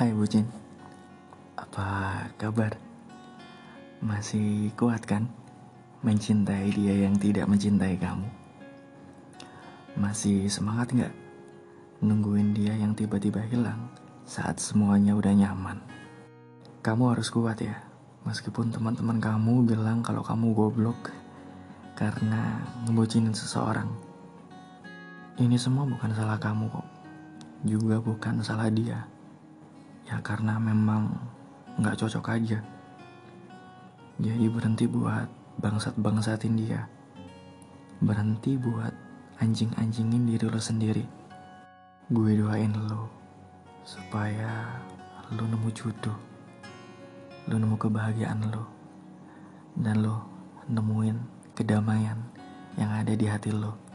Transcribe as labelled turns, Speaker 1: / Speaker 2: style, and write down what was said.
Speaker 1: Hai Bucin Apa kabar? Masih kuat kan? Mencintai dia yang tidak mencintai kamu Masih semangat nggak? Nungguin dia yang tiba-tiba hilang Saat semuanya udah nyaman Kamu harus kuat ya Meskipun teman-teman kamu bilang kalau kamu goblok Karena ngebucinin seseorang Ini semua bukan salah kamu kok Juga bukan salah dia ya karena memang nggak cocok aja. Jadi berhenti buat bangsat-bangsatin dia. Berhenti buat anjing-anjingin diri lo sendiri. Gue doain lo supaya lo nemu jodoh lo nemu kebahagiaan lo dan lo nemuin kedamaian yang ada di hati lo